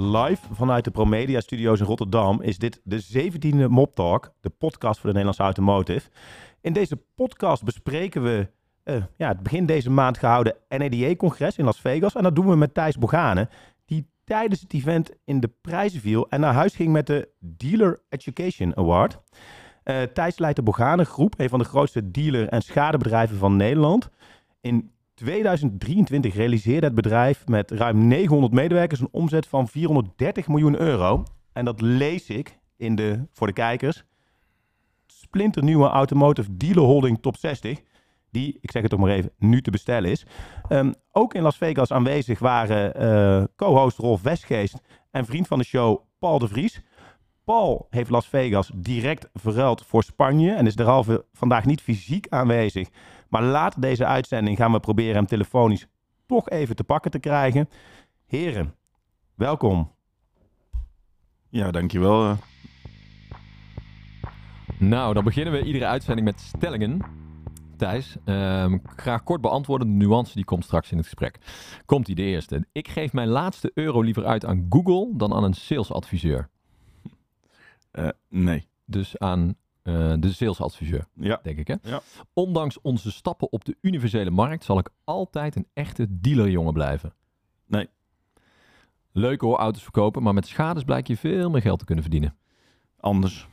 Live vanuit de Promedia Studios in Rotterdam is dit de 17e Mob Talk, de podcast voor de Nederlandse Automotive. In deze podcast bespreken we uh, ja, het begin deze maand gehouden NADA-congres in Las Vegas. En dat doen we met Thijs Bogane, die tijdens het event in de prijzen viel en naar huis ging met de Dealer Education Award. Uh, Thijs leidt de Bogane Groep, een van de grootste dealer- en schadebedrijven van Nederland. In 2023 realiseerde het bedrijf met ruim 900 medewerkers een omzet van 430 miljoen euro. En dat lees ik in de, voor de kijkers, splinternieuwe Automotive Dealer Holding Top 60. Die, ik zeg het toch maar even, nu te bestellen is. Um, ook in Las Vegas aanwezig waren uh, co-host Rolf Westgeest en vriend van de show Paul de Vries. Paul heeft Las Vegas direct verruild voor Spanje en is derhalve vandaag niet fysiek aanwezig. Maar later deze uitzending gaan we proberen hem telefonisch toch even te pakken te krijgen. Heren, welkom. Ja, dankjewel. Uh. Nou, dan beginnen we iedere uitzending met stellingen. Thijs, uh, graag kort beantwoorden. De nuance die komt straks in het gesprek. Komt ie de eerste. Ik geef mijn laatste euro liever uit aan Google dan aan een salesadviseur. Uh, nee. Dus aan uh, de salesadviseur, ja. denk ik. Hè? Ja. Ondanks onze stappen op de universele markt zal ik altijd een echte dealerjongen blijven. Nee. Leuk hoor, auto's verkopen, maar met schades blijkt je veel meer geld te kunnen verdienen. Anders.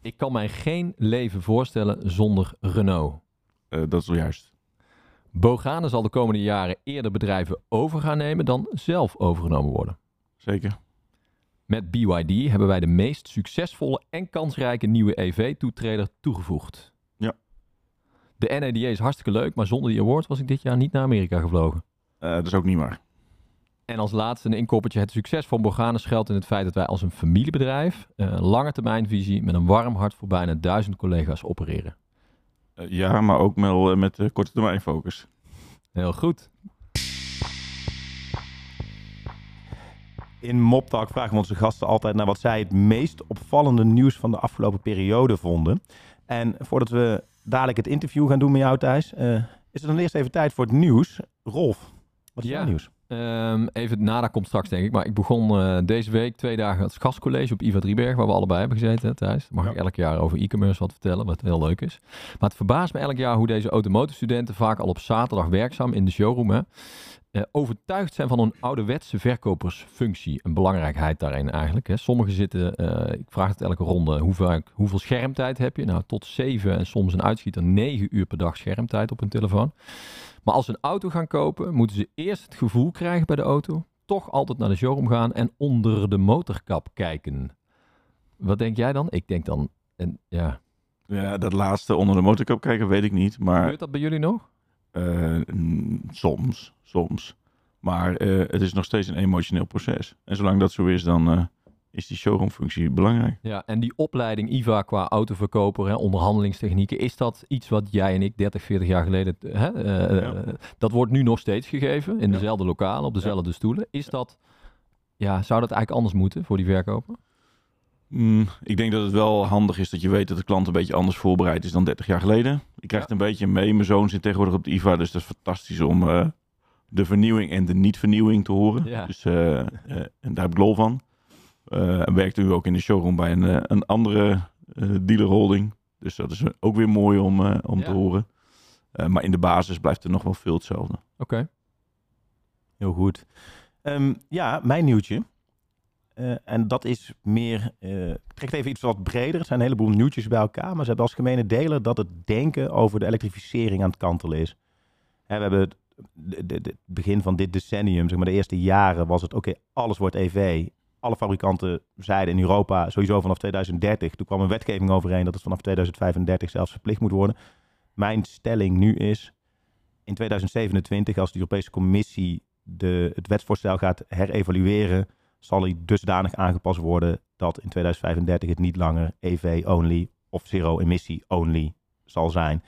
Ik kan mij geen leven voorstellen zonder Renault. Uh, dat is wel juist. Bogane zal de komende jaren eerder bedrijven over gaan nemen dan zelf overgenomen worden. Zeker. Met BYD hebben wij de meest succesvolle en kansrijke nieuwe EV-toetreder toegevoegd. Ja. De NADA is hartstikke leuk, maar zonder die award was ik dit jaar niet naar Amerika gevlogen. Uh, dat is ook niet waar. En als laatste een inkoppertje. Het succes van Borgane schuilt in het feit dat wij als een familiebedrijf, een uh, lange termijnvisie, met een warm hart voor bijna duizend collega's opereren. Uh, ja, maar ook wel met korte termijn focus. Heel goed. In Moptalk vragen we onze gasten altijd naar wat zij het meest opvallende nieuws van de afgelopen periode vonden. En voordat we dadelijk het interview gaan doen met jou, Thijs, uh, is het dan eerst even tijd voor het nieuws. Rolf, wat is ja. jouw nieuws? Um, even nada komt straks, denk ik. Maar ik begon uh, deze week twee dagen het gastcollege op Iva Drieberg, waar we allebei hebben gezeten, Thijs. Mag ja. ik elk jaar over e-commerce wat vertellen, wat heel leuk is. Maar het verbaast me elk jaar hoe deze automotive-studenten vaak al op zaterdag werkzaam in de showroom, hè, uh, overtuigd zijn van een ouderwetse verkopersfunctie. Een belangrijkheid daarin eigenlijk. Hè. Sommigen zitten, uh, ik vraag het elke ronde, hoeveel, hoeveel schermtijd heb je? Nou, tot zeven en soms een uitschieter negen uur per dag schermtijd op hun telefoon. Maar als ze een auto gaan kopen, moeten ze eerst het gevoel krijgen bij de auto. Toch altijd naar de showroom gaan en onder de motorkap kijken. Wat denk jij dan? Ik denk dan, en, ja... Ja, dat laatste onder de motorkap kijken weet ik niet, maar... Gebeurt dat bij jullie nog? Uh, soms, soms. Maar uh, het is nog steeds een emotioneel proces. En zolang dat zo is, dan uh, is die showroomfunctie belangrijk. Ja, en die opleiding IVA qua autoverkoper, hè, onderhandelingstechnieken, is dat iets wat jij en ik 30, 40 jaar geleden, hè, ja. dat wordt nu nog steeds gegeven in dezelfde lokalen, op dezelfde ja. stoelen. Is dat, ja, zou dat eigenlijk anders moeten voor die verkoper? Mm, ik denk dat het wel handig is dat je weet dat de klant een beetje anders voorbereid is dan 30 jaar geleden. Je krijgt een beetje mee. Mijn zoon zit tegenwoordig op de IVA, dus dat is fantastisch om uh, de vernieuwing en de niet-vernieuwing te horen. Dus, uh, en daar heb ik lol van. En werkt nu ook in de showroom bij een, een andere dealerholding. Dus dat is ook weer mooi om, om Ja. te horen. maar in de basis blijft er nog wel veel hetzelfde. Oké. Heel goed. Ehm, ja, mijn nieuwtje. Uh, en dat is meer, uh, ik trek even iets wat breder. Het zijn een heleboel nieuwtjes bij elkaar. Maar ze hebben als gemene deler dat het denken over de elektrificering aan het kantelen is. Hè, we hebben het, de, de, de begin van dit decennium, zeg maar de eerste jaren, was het oké, okay, alles wordt EV. Alle fabrikanten zeiden in Europa sowieso vanaf 2030. Toen kwam een wetgeving overheen dat het vanaf 2035 zelfs verplicht moet worden. Mijn stelling nu is, in 2027, als de Europese Commissie de, het wetsvoorstel gaat herevalueren, zal hij dusdanig aangepast worden dat in 2035 het niet langer EV-only of zero-emissie-only zal zijn.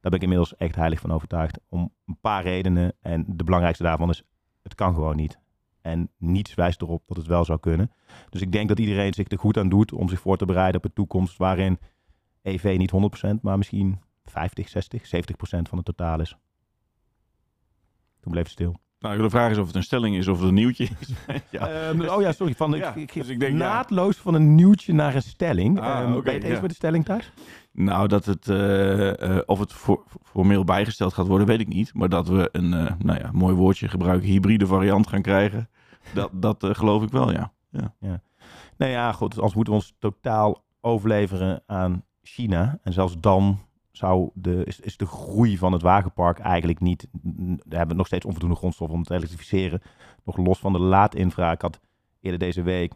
Daar ben ik inmiddels echt heilig van overtuigd. Om een paar redenen. En de belangrijkste daarvan is, het kan gewoon niet. En niets wijst erop dat het wel zou kunnen. Dus ik denk dat iedereen zich er goed aan doet om zich voor te bereiden op een toekomst waarin EV niet 100%, maar misschien 50, 60, 70% van het totaal is. Toen bleef het stil. Nou, de vraag is of het een stelling is of het een nieuwtje is. ja. Ehm, oh ja, sorry. Van, Ja, ik, ik, dus ik denk, ja. naadloos van een nieuwtje naar een stelling. Ah, ben je het eens ja. met de stelling thuis? Nou, dat het, eh, eh, of het voor, formeel bijgesteld gaat worden, weet ik niet. Maar dat we een, eh, nou ja, mooi woordje gebruiken, hybride variant gaan krijgen. Dat, dat geloof ik wel, ja. Nou ja, goed. Anders moeten we ons totaal overleveren aan China. En zelfs dan zou de, is, is de groei van het wagenpark eigenlijk niet... We hebben nog steeds onvoldoende grondstof om te elektrificeren. Nog los van de laadinfra. Ik had eerder deze week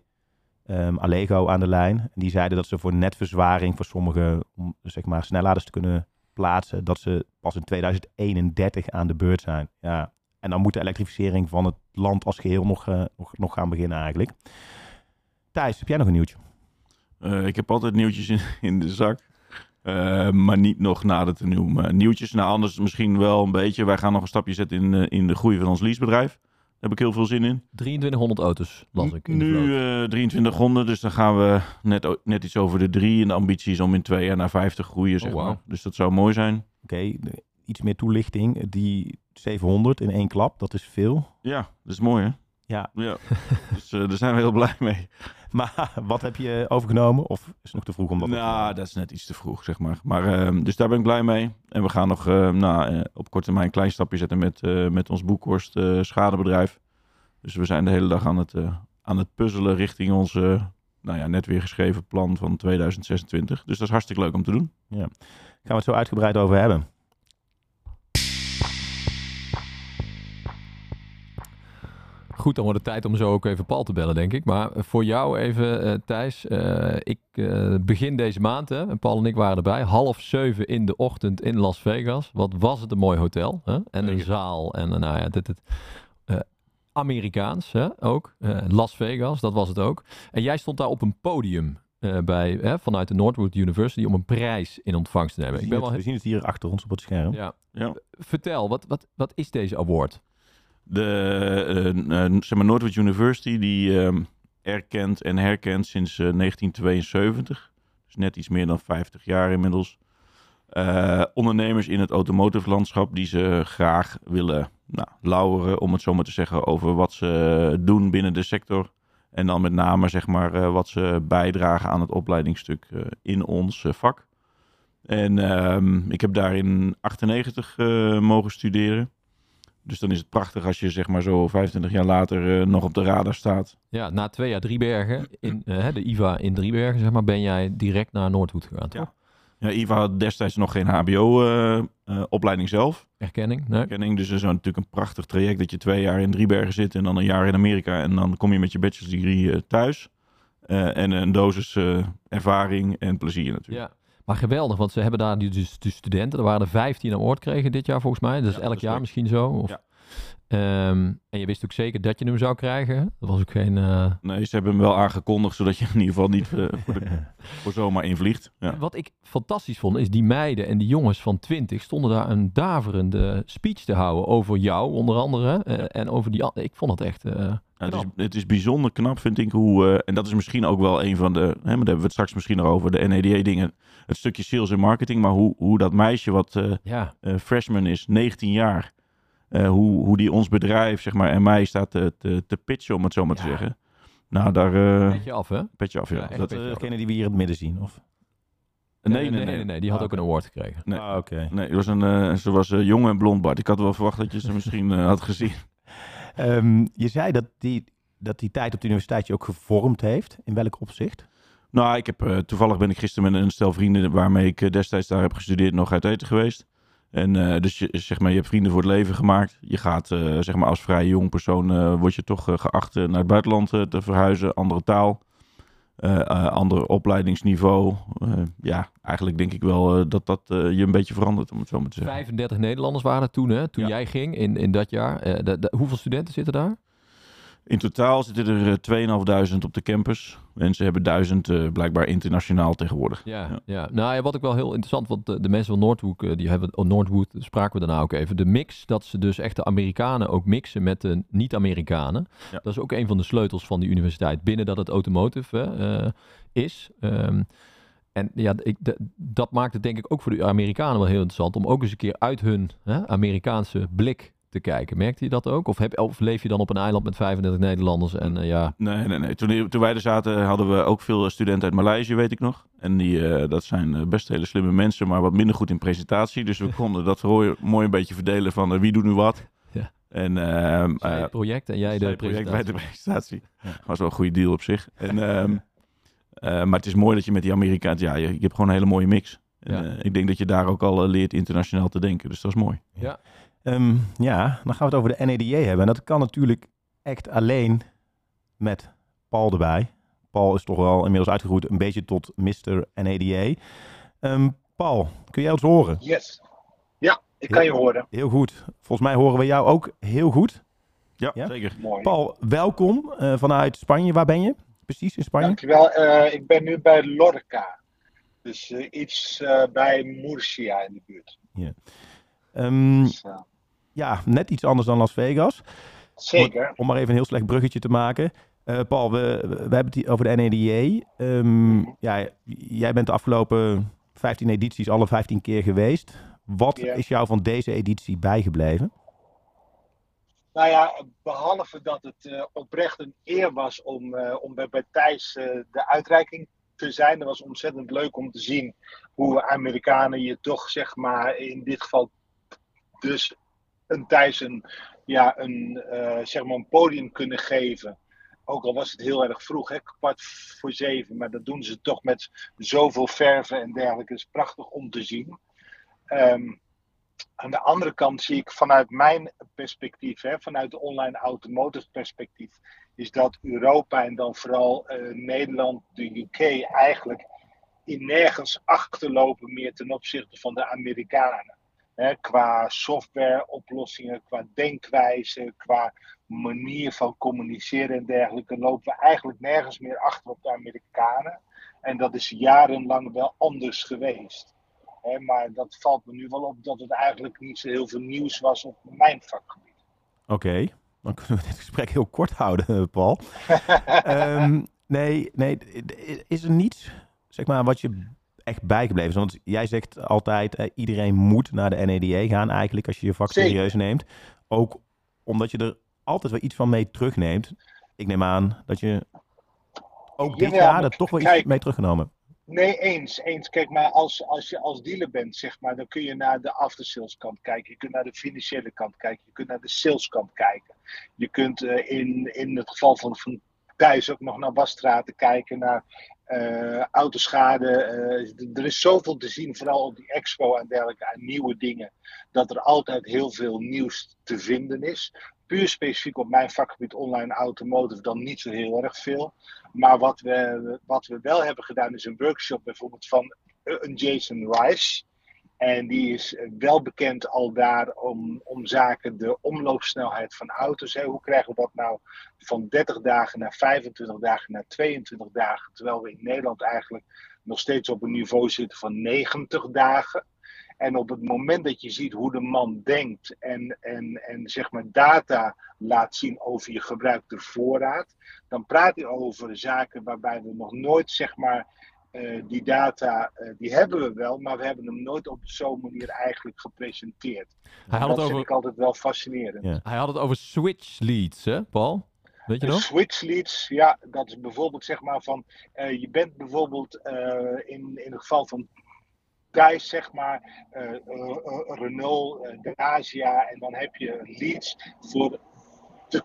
ehm Allego aan de lijn. Die zeiden dat ze voor netverzwaring voor sommige om, zeg maar, snelladers te kunnen plaatsen... dat ze pas in 2031 aan de beurt zijn. Ja. En dan moet de elektrificering van het land als geheel nog, eh, nog, nog gaan beginnen eigenlijk. Thijs, heb jij nog een nieuwtje? Eh, ik heb altijd nieuwtjes in, in de zak. Eh, maar niet nog nader te noemen. nieuwtjes, nou anders misschien wel een beetje. Wij gaan nog een stapje zetten in, eh, in de groei van ons leasebedrijf. Daar heb ik heel veel zin in. 2300 auto's las ik. Nu eh 2300, dus dan gaan we net, net iets over de drie. En de ambitie is om in twee jaar naar 50 groeien, zeg Oh, maar. Dus dat zou mooi zijn. Oké, iets meer toelichting. Die 700 in één klap, dat is veel. Ja, dat is mooi hè? Ja. ja. dus eh, daar zijn we heel blij mee. Maar wat heb je overgenomen? Of is het nog te vroeg om dat te nou, nemen? dat is net iets te vroeg, zeg maar. maar ehm, dus daar ben ik blij mee. En we gaan nog eh, nou, eh, op korte termijn een klein stapje zetten met, eh, met ons Boekhorst eh, schadebedrijf. Dus we zijn de hele dag aan het, aan het puzzelen richting ons eh, nou ja, net weer geschreven plan van 2026. Dus dat is hartstikke leuk om te doen. Gaan we het zo uitgebreid over hebben. Goed, dan wordt het tijd om zo ook even Paul te bellen, denk ik. Maar voor jou even, eh, Thijs. eh, ik eh, begin deze maand, hè, en Paul en ik waren erbij. Half zeven in de ochtend in Las Vegas. Wat was het een mooi hotel. Hè? En een zaal. En eh, nou ja, dit, dit, eh, Amerikaans hè, ook. Eh, Las Vegas, dat was het ook. En jij stond daar op een podium eh, bij, hè, vanuit de Northwood University om een prijs in ontvangst te nemen. Ik ben wel we zien het hier achter ons op het scherm. ja. Ja. Vertel, wat, wat, wat is deze award? De eh, zeg maar Northwood University die ehm, erkent en herkent sinds eh, 1972, dus net iets meer dan 50 jaar inmiddels, ondernemers in het automotive landschap die ze graag willen nou, lauweren, om het zo maar te zeggen, over wat ze doen binnen de sector. En dan met name zeg maar wat ze bijdragen aan het opleidingsstuk in ons vak. En ehm, ik heb daar in 98 eh, mogen studeren. Dus dan is het prachtig als je zeg maar zo 25 jaar later eh, nog op de radar staat. Ja, na twee jaar Driebergen, in, eh, de IVA in Driebergen, zeg maar, ben jij direct naar Noordhoed gegaan, toch? Ja, Iva had destijds nog geen HBO-opleiding zelf. Erkenning? Nee? Kenning, dus dat is natuurlijk een prachtig traject dat je twee jaar in Driebergen zit en dan een jaar in Amerika. En dan kom je met je bachelor's degree eh, thuis. Eh, en een dosis eh, ervaring en plezier natuurlijk. Ja. Maar geweldig, want ze hebben daar die- dus de studenten, er waren er 15 aan woord kregen dit jaar volgens mij. Dat is Ja, elk jaar misschien zo. Of, Ja. Ehm, en je wist ook zeker dat je hem zou krijgen. Dat was ook geen... eh, Nee, ze hebben hem wel aangekondigd, zodat je in ieder geval niet eh, voor, de, voor zomaar invliegt. Ja. Wat ik fantastisch vond, is die meiden en die jongens van 20 stonden daar een daverende speech te houden over jou, onder andere. eh, en over die... Ik vond het echt... Ja, het, is, het is bijzonder knap, vind ik, hoe... en dat is misschien ook wel een van de... Hè, maar daar hebben we het straks misschien nog over, de NADA-dingen. Het stukje sales en marketing, maar hoe, hoe dat meisje wat freshman is, 19 jaar... eh, hoe, hoe die ons bedrijf, zeg maar, en mij staat te, te, te pitchen, om het zo maar te Ja. zeggen. Nou, daar... eh weet je af, hè? petje af, ja. Ja, echt dat, petje Eh. Degene die we hier in het midden zien? Of? nee, nee, nee, nee, Die had Ah, ook een award gekregen. Nee. Ah, oké. Nee, het was een, eh, ze was jong en blond, Bart. Ik had wel verwacht dat je ze misschien eh, had gezien. Ehm, je zei dat die, dat die tijd op de universiteit je ook gevormd heeft. In welk opzicht? Nou, ik heb, eh, toevallig ben ik gisteren met een stel vrienden waarmee ik destijds daar heb gestudeerd nog uit eten geweest. En eh, dus je, zeg maar, je hebt vrienden voor het leven gemaakt. Je gaat eh, zeg maar als vrij jong persoon eh, word je toch geacht naar het buitenland te verhuizen, andere taal, ander opleidingsniveau. Ja, eigenlijk denk ik wel dat dat je een beetje verandert, om het zo maar te zeggen. 35 Nederlanders waren er toen, hè? Toen Ja. jij ging in, in dat jaar. Hoeveel studenten zitten daar? In totaal zitten er eh, 2.500 op de campus. En ze hebben duizend eh, blijkbaar internationaal tegenwoordig. Ja, Ja. ja. Nou ja, wat ik wel heel interessant, want de, de mensen van Noordhoek, eh, die hebben, oh, Noordwood spraken we daarna ook even. De mix, dat ze dus echt de Amerikanen ook mixen met de niet-Amerikanen. Ja. Dat is ook een van de sleutels van die universiteit, binnen dat het automotive hè, eh, is. Ehm, en ja, ik, dat maakt het denk ik ook voor de Amerikanen wel heel interessant om ook eens een keer uit hun hè, Amerikaanse blik te kijken. Merkte je dat ook? Of, heb, of leef je dan op een eiland met 35 Nederlanders en eh, ja... Nee, nee, nee. Toen, toen wij er zaten hadden we ook veel studenten uit Maleisië, weet ik nog. En die, eh, dat zijn eh, best hele slimme mensen, maar wat minder goed in presentatie. Dus we konden dat mooi, mooi een beetje verdelen van wie doet nu wat. Ja. En, het project en jij de project bij presentatie. de presentatie. Was wel een goede deal op zich. En, ehm, eh, maar het is mooi dat je met die Amerikaans... Ja, je, je hebt gewoon een hele mooie mix. En, Ja. ik denk dat je daar ook al leert internationaal te denken. Dus dat is mooi. Ehm, ja, dan gaan we het over de NADA hebben. En dat kan natuurlijk echt alleen met Paul erbij. Paul is toch wel inmiddels uitgegroeid een beetje tot Mr. NADA. Ehm, Paul, kun jij ons horen? Yes. Ja, ik kan je horen. Heel goed. Volgens mij horen we jou ook heel goed. Ja, Ja? zeker. Mooi. Paul, welkom eh, vanuit Spanje. Waar ben je? Precies in Spanje? Dankjewel. Eh ik ben nu bij Lorca. Dus eh, iets eh, bij Murcia in de buurt. Ehm, Dus, ja, net iets anders dan Las Vegas. zeker. Om maar even een heel slecht bruggetje te maken. Eh, Paul, we, we hebben het over de NADA. Ehm, ja, jij bent de afgelopen 15 edities alle 15 keer geweest. Wat is jou van deze editie bijgebleven? Nou ja, behalve dat het eh, oprecht een eer was om, eh, om bij, bij Thijs de uitreiking te zijn. Het was ontzettend leuk om te zien hoe Amerikanen je toch, zeg maar, in dit geval dus een Thijs een, ja, een, eh, zeg maar een podium kunnen geven. Ook al was het heel erg vroeg, hè, kwart voor zeven. Maar dat doen ze toch met zoveel verven en dergelijke. Het is prachtig om te zien. Ehm, aan de andere kant zie ik vanuit mijn perspectief, hè, vanuit de online automotive perspectief, is dat Europa en dan vooral eh, Nederland, de UK, eigenlijk in nergens achterlopen meer ten opzichte van de Amerikanen. Hè, qua softwareoplossingen, qua denkwijze, qua manier van communiceren en dergelijke, lopen we eigenlijk nergens meer achter op de Amerikanen. En dat is jarenlang wel anders geweest. Hè, maar dat valt me nu wel op dat het eigenlijk niet zo heel veel nieuws was op mijn vakgebied. Oké, dan kunnen we dit gesprek heel kort houden, eh, Paul. Ehm, nee, nee, is er niets, zeg maar, wat je echt bijgebleven? Want jij zegt altijd, eh, iedereen moet naar de NADA gaan eigenlijk, als je je vak Zeker. serieus neemt. Ook omdat je er altijd wel iets van mee terugneemt. Ik neem aan dat je ook dit jaar er toch wel iets mee teruggenomen. Nee, eens. eens. Kijk, maar als, als je als dealer bent, zeg maar, dan kun je naar de aftersales kant kijken. Je kunt naar de financiële kant kijken. Je kunt naar de sales kant kijken. Je kunt eh, in, in het geval van, van Thijs ook nog naar wasstraten kijken, naar eh, autoschade. eh, er is zoveel te zien, vooral op die expo en dergelijke, aan nieuwe dingen, dat er altijd heel veel nieuws te vinden is. Puur specifiek op mijn vakgebied online automotive dan niet zo heel erg veel. Maar wat we, wat we wel hebben gedaan is een workshop bijvoorbeeld van een Jason Rice. En die is wel bekend al daar om, om zaken de omloopsnelheid van auto's. Hè. Hoe krijgen we dat nou van 30 dagen naar 25 dagen naar 22 dagen? Terwijl we in Nederland eigenlijk nog steeds op een niveau zitten van 90 dagen. En op het moment dat je ziet hoe de man denkt en, en, en zeg maar data laat zien over je gebruikte voorraad, dan praat hij over zaken waarbij we nog nooit zeg maar eh, die data, eh, die hebben we wel, maar we hebben hem nooit op zo'n manier eigenlijk gepresenteerd. Hij had, dat het vind over, ik altijd wel fascinerend. Ja. hij had het over switch leads, hè, Paul? Weet je De nog? switch leads, ja, dat is bijvoorbeeld zeg maar van, eh, je bent bijvoorbeeld eh, in, in het geval van Thijs, zeg maar, eh, eh, eh, Renault, eh, Dacia, en dan heb je leads voor de,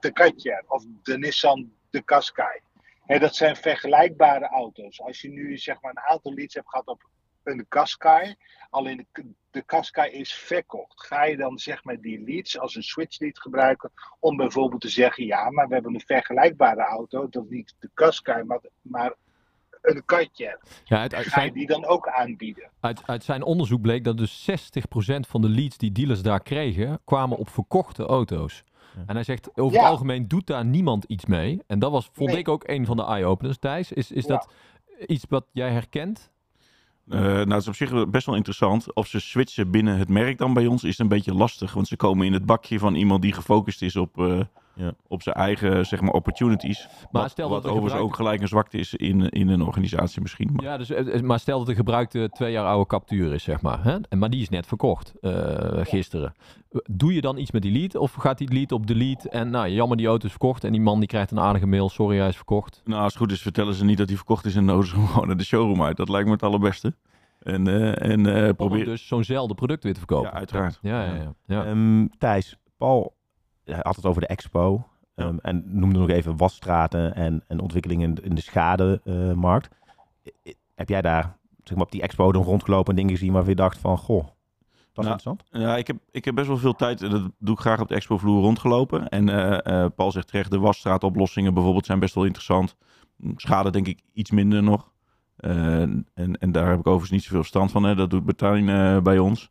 de Katja of de Nissan, de Qashqai. Dat zijn vergelijkbare auto's. Als je nu zeg maar een aantal leads hebt gehad op een Qashqai, alleen de, de Qashqai is verkocht. Ga je dan zeg maar die leads als een switch lead gebruiken om bijvoorbeeld te zeggen, ja, maar we hebben een vergelijkbare auto, dat is niet de Qashqai, maar, maar een Katja. Ja, uit, uit, Ga je zijn, die dan ook aanbieden? uit, uit zijn onderzoek bleek dat dus 60% van de leads die dealers daar kregen, kwamen op verkochte auto's. En hij zegt, over Ja. het algemeen doet daar niemand iets mee. En dat was, vond Nee. ik ook een van de eye-openers. Thijs, is, is Ja. dat iets wat jij herkent? Eh, nou, het is op zich best wel interessant. Of ze switchen binnen het merk dan bij ons is een beetje lastig. Want ze komen in het bakje van iemand die gefocust is op, eh, Ja. op zijn eigen zeg maar, opportunities. Maar wat stel wat dat overigens ook gelijk een zwakte is in, in een organisatie misschien. Maar, Ja, dus, eh, maar stel dat de gebruikte twee jaar oude captuur is, zeg maar. Hè? En, maar die is net verkocht, eh, gisteren. Eh, Doe je dan iets met die lead? Of gaat die lead op delete en nou, jammer die auto is verkocht en die man die krijgt een aardige mail, sorry hij is verkocht. Nou, als het goed is, vertellen ze niet dat hij verkocht is en nodigen ze hem gewoon naar de showroom uit. Dat lijkt me het allerbeste. En, eh, en eh, Om probeer... dus zo'nzelfde product weer te verkopen. Ja, uiteraard. Ja, ja, ja. ja. Ehm, Thijs, Paul hij had het over de expo. Ja. ehm, en noemde nog even wasstraten en, en ontwikkelingen in, de schademarkt. heb jij daar zeg maar, op die expo dan rondgelopen en dingen gezien waarvan je dacht van, goh, dat is Nou, interessant? Ja, ik heb, ik heb best wel veel tijd, dat doe ik graag op de expo-vloer rondgelopen. En eh, Paul zegt terecht, de wasstraatoplossingen bijvoorbeeld zijn best wel interessant. Schade denk ik iets minder nog. Eh, en, en daar heb ik overigens niet zoveel verstand van. Hè. Dat doet Martijn eh, bij ons.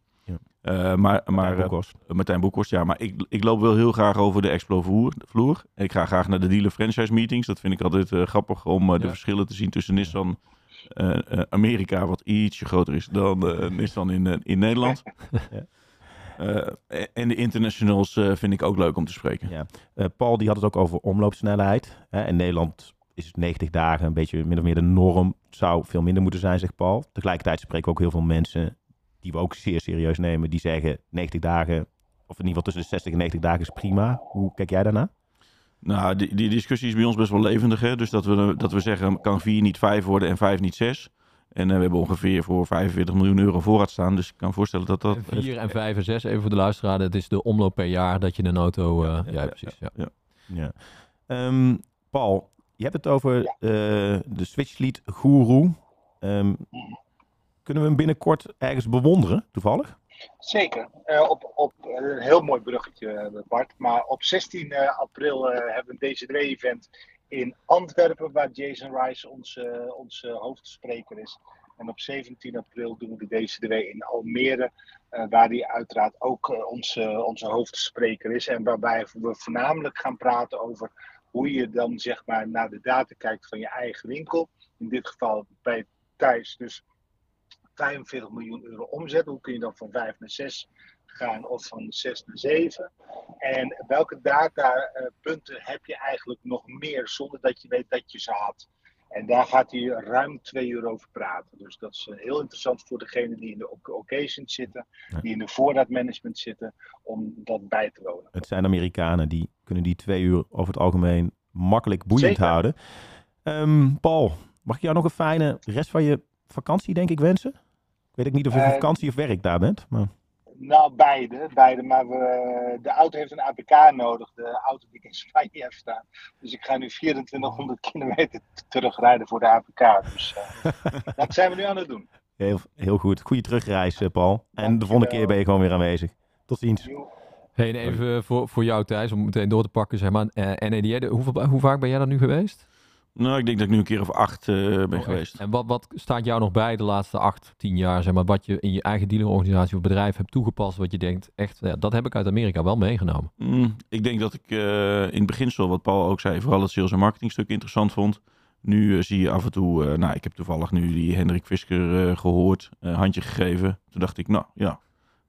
Eh, maar maar eh, Boekhorst. Martijn Boekhorst, ja. Maar ik, ik loop wel heel graag over de expo-vloer. vloer. Ik ga graag naar de dealer franchise meetings. Dat vind ik altijd eh, grappig om de Ja. verschillen te zien tussen Nissan Amerika, wat ietsje groter is dan Nissan in, in Nederland. Ja. Eh, en de internationals eh, vind ik ook leuk om te spreken. Ja. Eh, Paul die had het ook over omloopsnelheid. Hè? In Nederland is het 90 dagen een beetje min of meer de norm. Het zou veel minder moeten zijn, zegt Paul. Tegelijkertijd spreken we ook heel veel mensen die we ook zeer serieus nemen. Die zeggen 90 dagen, of in ieder geval tussen de 60 en 90 dagen is prima. Hoe kijk jij daarna? Nou, die, die discussie is bij ons best wel levendig. Hè? Dus dat we, dat we zeggen, kan 4 niet 5 worden en 5 niet 6. En eh, we hebben ongeveer voor 45 miljoen euro voorraad staan. Dus ik kan voorstellen dat dat... 4 en 5 en 6, even voor de luisteraar. Het is de omloop per jaar dat je een auto... eh, ja, ja, precies. Ja. Ja. Ehm, Paul, je hebt het over eh, de Switchlead Guru. Ehm, kunnen we hem binnenkort ergens bewonderen, toevallig? Zeker. Eh, op, op eh, een heel mooi bruggetje, eh, Bart. Maar op 16 eh, april hebben we een DC3-event in Antwerpen, waar Jason Rice onze, onze hoofdspreker is. En op 17 april doen we de DC3 in Almere, waar hij uiteraard ook onze, onze hoofdspreker is. En waarbij we voornamelijk gaan praten over hoe je dan zeg maar naar de data kijkt van je eigen winkel. In dit geval bij Thijs dus 45 miljoen euro omzet. Hoe kun je dan van 5 naar 6 gaan of van 6 naar 7? En welke datapunten heb je eigenlijk nog meer zonder dat je weet dat je ze had? En daar gaat hij ruim twee uur over praten. Dus dat is eh, heel interessant voor degenen die in de oc- occasions zitten, die in de voorraadmanagement zitten, om dat bij te wonen. Het zijn Amerikanen, die kunnen die twee uur over het algemeen makkelijk boeiend Zeker. houden. Ehm, Paul, mag ik jou nog een fijne rest van je vakantie, denk ik, wensen? Ik weet ook niet of je voor Eh, vakantie of werk daar bent. Maar... Nou, beide. beide maar we, de auto heeft een APK nodig. De auto die ik in Spanje heb staan. Dus ik ga nu 2400 kilometer terugrijden voor de APK. Dus eh, dat zijn we nu aan het doen. Heel, heel goed. Goede terugreis, eh, Paul. En de volgende keer ben je gewoon weer aanwezig. Tot ziens. Hey, en even voor, voor jou Thijs, om meteen door te pakken. Zeg maar, eh, NADA, de- hoeveel, hoe vaak ben jij daar nu geweest? Nou, ik denk dat ik nu een keer of acht eh, ben Oh, geweest. En wat, wat staat jou nog bij de laatste acht, tien jaar? Zeg maar, wat je in je eigen dealerorganisatie of bedrijf hebt toegepast. Wat je denkt, echt, ja, dat heb ik uit Amerika wel meegenomen. Mm, ik denk dat ik eh, in het beginsel, wat Paul ook zei, vooral het sales en marketing stuk interessant vond. Nu eh, zie je af en toe, eh, nou, ik heb toevallig nu die Hendrik Fisker eh, gehoord, een handje gegeven. Toen dacht ik, nou ja,